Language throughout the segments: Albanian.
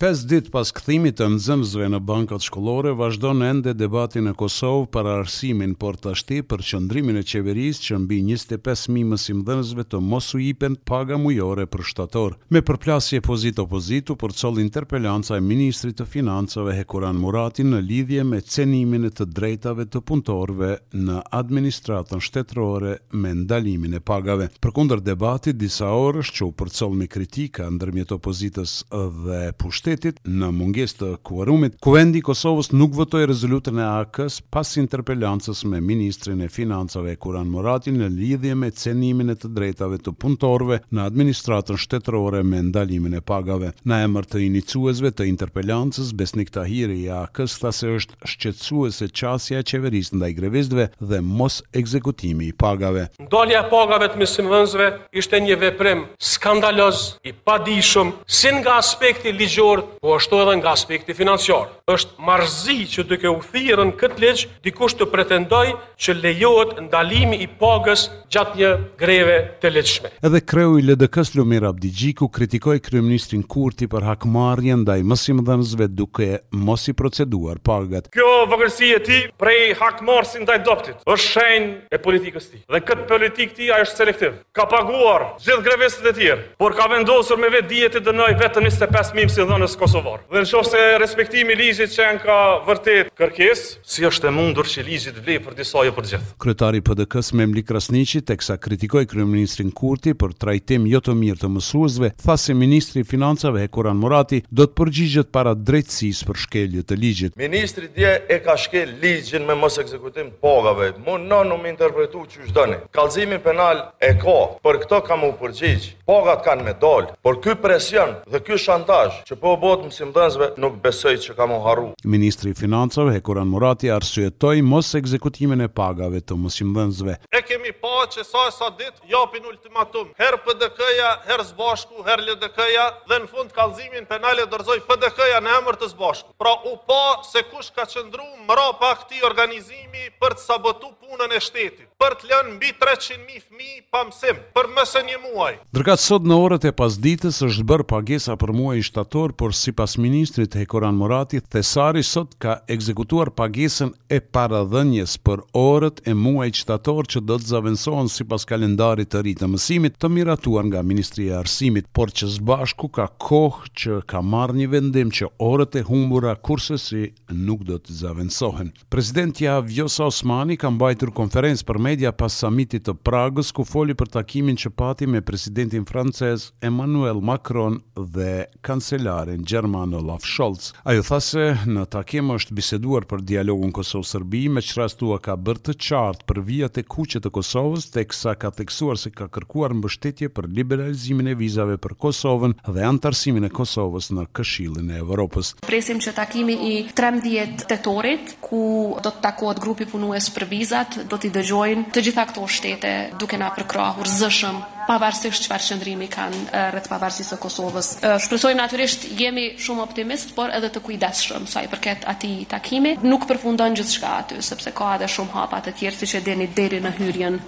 Pesë ditë pas kthimit të nxënësve në bankat shkollore, vazhdon ende debati në Kosovë për arsimin, por tashti për qëndrimin e qeverisë që mbi njëzet e pesë mijë mësimdhënësve të mos u jipen paga mujore për shtator. Me përplasje pozitë-opozitë u përcoll interpelanca e ministrit të Financave Hekuran Murati në lidhje me cenimin e të drejtave të punëtorëve në administratën shtetërore me ndalimin e pagave. Përkundër debatit disa orësh që u përcoll me kritika ndërmjet opozitës dhe pushtetit, në mungesë të kuorumit, Kuvendi i Kosovës nuk votoi rezolutën e AAK-së, Pas interpelancës me ministrin e Financave Hekuran Murati në lidhje me cenimin e të drejtave të punëtorëve në administratën shtetërore me ndalimin e pagave, në emër të iniciuesve të interpelancës, Besnik Tahiri i AAK-së tha se është shqetësuese qasja e qeverisë ndaj grevistëve dhe mos ekzekutimi i pagave. Ndalja e pagave të mësimdhënësve ishte një veprim skandaloz, i padijshëm si nga aspekti ligjor po ashtu edhe nga aspekti financiar. Është marrëzi që duke u thirrë në këtë ligj dikush të pretendojë që lejohet ndalimi i pagës gjatë një greve të ligjshme. Edhe kreu i LDK-së Lumir Abdixhiku kritikoi kryeministrin Kurti për hakmarrje ndaj mësimdhënësve duke mos i proceduar pagat. Kjo vogëlsi e tij prej hakmarrësi ndaj të dobëtit është shenjë e politikës së tij. Dhe këtë politikë tij ai është selektiv. Ka paguar gjithë grevistët e tjerë, por ka vendosur me vetëdije t'i dënojë vetëm njëzet e pesë mijë mësimdhënës kosovarë. Dhe në qoftë se respektimi i ligjit qenka vërtet kërkesë, si është e mundur që ligji të vlejë për disa jo për gjithë? Kryetari i PDK-së Memli Krasniqi, teksa kritikoi kryeministrin Kurti për trajtim jo të mirë të mësuesve, tha se ministri i Financave Hekuran Murati do të përgjigjet para drejtësisë për shkelje të ligjit. Ministri dje e ka shkel ligjin me mos ekzekutim pagave. Muni me interpretu qysh doni. Kallëzimin penal e ka, për këto ka m'u përgjigjë. Pagat kanë me dalë, por ky presion dhe ky shantazh që po u bohet mësimdhënësve nuk besoj që ka m'u harru. Ministri i Financave, Hekuran Murati arsyetoi mos ekzekutimin e pagave të mësimdhënësve. E kemi pa që sa e sa ditë japin ultimatum, herë PDK-ja, herë SBASHK-u, herë LDK-ja dhe në fund kallëzimin penal e dorëzoi PDK-ja në emër të SBASHK-ut. Pra u pa se kush ka qëndru mrapa këtij organizimi për të sabotu punën e shtetit, për të lënë mbi treqind mijë fëmijë pa mësim, për mëse një muaj. Ndërkaq sot në orët e pasdites është bërë pagesa për muajin shtator, por sipas ministrit Hekuran Murati, Thesari sot ka ekzekutuar pagesën e paradhënies për orët e muajit shtator që do të zavendësohen sipas kalendarit të ri të mësimit të miratuar nga Ministria e Arsimit, por që SBASHK-u ka kohë që ka marrë një vendim që orët e humbura kurrsesi nuk do të zavendësohen. Presidentja Vjosa Osmani ka mbajtur konferencë për media pas samitit të Pragës, ku foli për takimin që pati me presidentin francez Emmanuel Macron dhe kancelarin gjerman Olaf Scholz. Ajo tha se në takim është biseduar për dialogun Kosovë-Serbi, me ç'rast ua ka bërë të qartë për vijat e kuqe të Kosovës, teksa ka theksuar se ka kërkuar mbështetje për liberalizimin e vizave për Kosovën dhe anëtarësimin e Kosovës në Këshillin e Evropës. Presim që takimi i trembëdhjetë tetorit, ku do të takohet grupi punues për vizat, do t'i dëgjojnë të gjitha këto shtete duke na përkrahur zëshëm, pavarësisht çfarë qëndrimi kanë rreth pavarësisë së Kosovës. Shpresojmë natyrisht, jemi shumë optimistë, por edhe të kujdesshëm sa i përket atij takimi. Nuk përfundon gjithçka aty, sepse ka edhe shumë hapa të tjerë, siç e dini, deri në hyrjen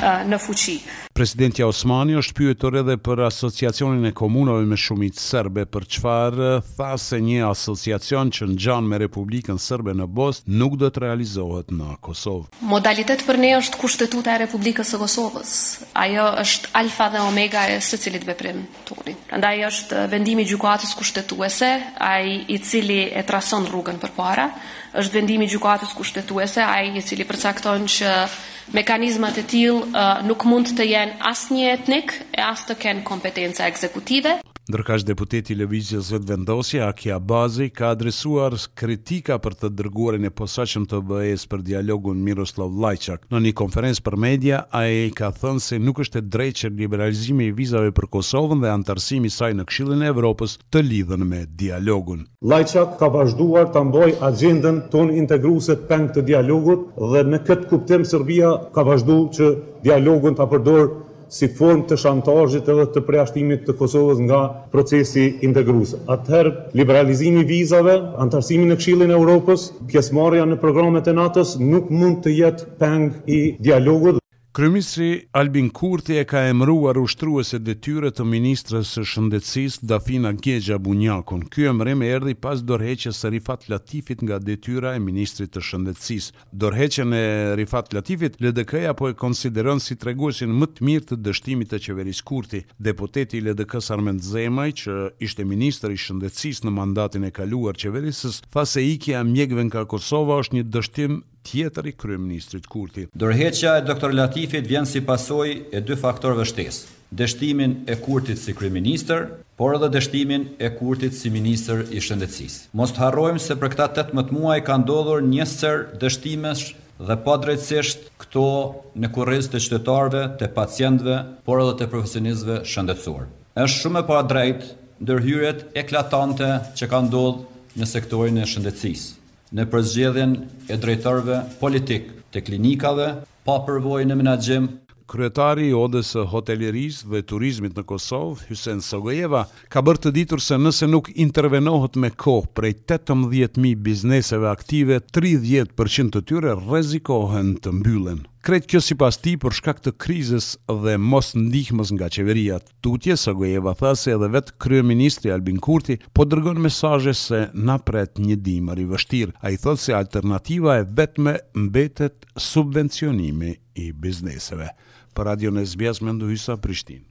në fuqi. Presidentja Osmani është pyetur edhe për Asociacionin e Komunave me Shumicë Serbe, për çfarë tha se një asociacion që ngjan me Republikën Serbe në Bosnë nuk do të realizohet në Kosovë. Modalitet për ne është Kushtetuta e Republikës së Kosovës. Ajo është alfa dhe omega e secilit veprim. tonë. Prandaj është vendimi i Gjykatës Kushtetuese ai i cili e trason rrugën përpara, është vendimi i Gjykatës Kushtetuese ai i cili përcakton që mekanizmat e tillë nuk mund të jenë as njëetnikë e as të kenë kompetenca ekzekutive. Ndërkaq deputeti i Lëvizjes Vetëvendosje, Haki Abazi, ka adresuar kritika për të dërguarin e posaçëm të BE-së për dialogun Miroslav Lajçak. Në një konferencë për media, ai ka thënë se nuk është e drejtë që liberalizimi i vizave për Kosovën dhe anëtarësimi i saj në Këshillin e Evropës të lidhen me dialogun. Lajçak ka vazhduar ta mbajë agjendën tonë integruese peng të dialogut dhe në këtë kuptim Serbia ka vazhdu që dialogun ta përdorë si formë të shantazhit edhe të përjashtimit të Kosovës nga procesi integrues. Atëherë, liberalizimi i vizave, anëtarësimi në Këshillin e Europës, pjesëmarrja në programet e NATO-s nuk mund të jetë peng i dialogut. Kryeministri Albin Kurti e ka emëruar ushtruese detyre të ministres së Shëndetësisë, Dafina Gexha Bunjakun. Ky emërim erdhi pas dorëheqjes së Rifat Latifit nga detyra e ministrit të Shëndetësisë. Dorëheqjen e Rifat Latifit, LDK-ja po e konsideron si treguesin më të mirë të dështimit të Qeverisë Kurti. Deputeti i LDK-së Armend Zemaj, që ishte ministër i Shëndetësisë në mandatin e kaluar qeverisës, tha se ikja e mjekëve nga Kosova është një dështim tjetër i kryeministrit Kurti. Dorëheqja e doktor Latifit vjen si pasojë e dy faktorëve shtesë. dështimin e Kurtit si kryeministër, por edhe dështimin e Kurtit si ministër i Shëndetësisë. Mos të harrojmë se për këta tetëmbëdhjetë muaj ka ndodhur një sërë dështimesh dhe padrejtësisht këto në kurriz të qytetarëve, të pacientëve, por edhe të profesionistëve shëndetësorë. Është shumë e padrejtë ndërhyrjet eklatante që kanë ndodhë në sektorin e shëndetësisë, në përzgjedhjen e drejtorëve politikë të klinikave, pa përvojë në menaxhim. Kryetari i Odës së Hotelerisë dhe Turizmit në Kosovë, Hysen Sogojeva, ka bërë të ditur se nëse nuk intervenohet me kohë prej tetëmbëdhjetë mijë bizneseve aktive tridhjetë për qind të tyre rrezikohen të mbyllen. Krejt kjo sipas tij për shkak të krizës dhe mosndihmës nga qeveria. Tutje, Sogojeva tha se edhe vetë kryeministri Albin Kurti po dërgon mesazhe se na pret një dimër i vështirë. Ai thotë se alternativa e vetme mbetet subvencionimi i bizneseve. Për Radion SBS, Mendu Hysa, Prishtinë.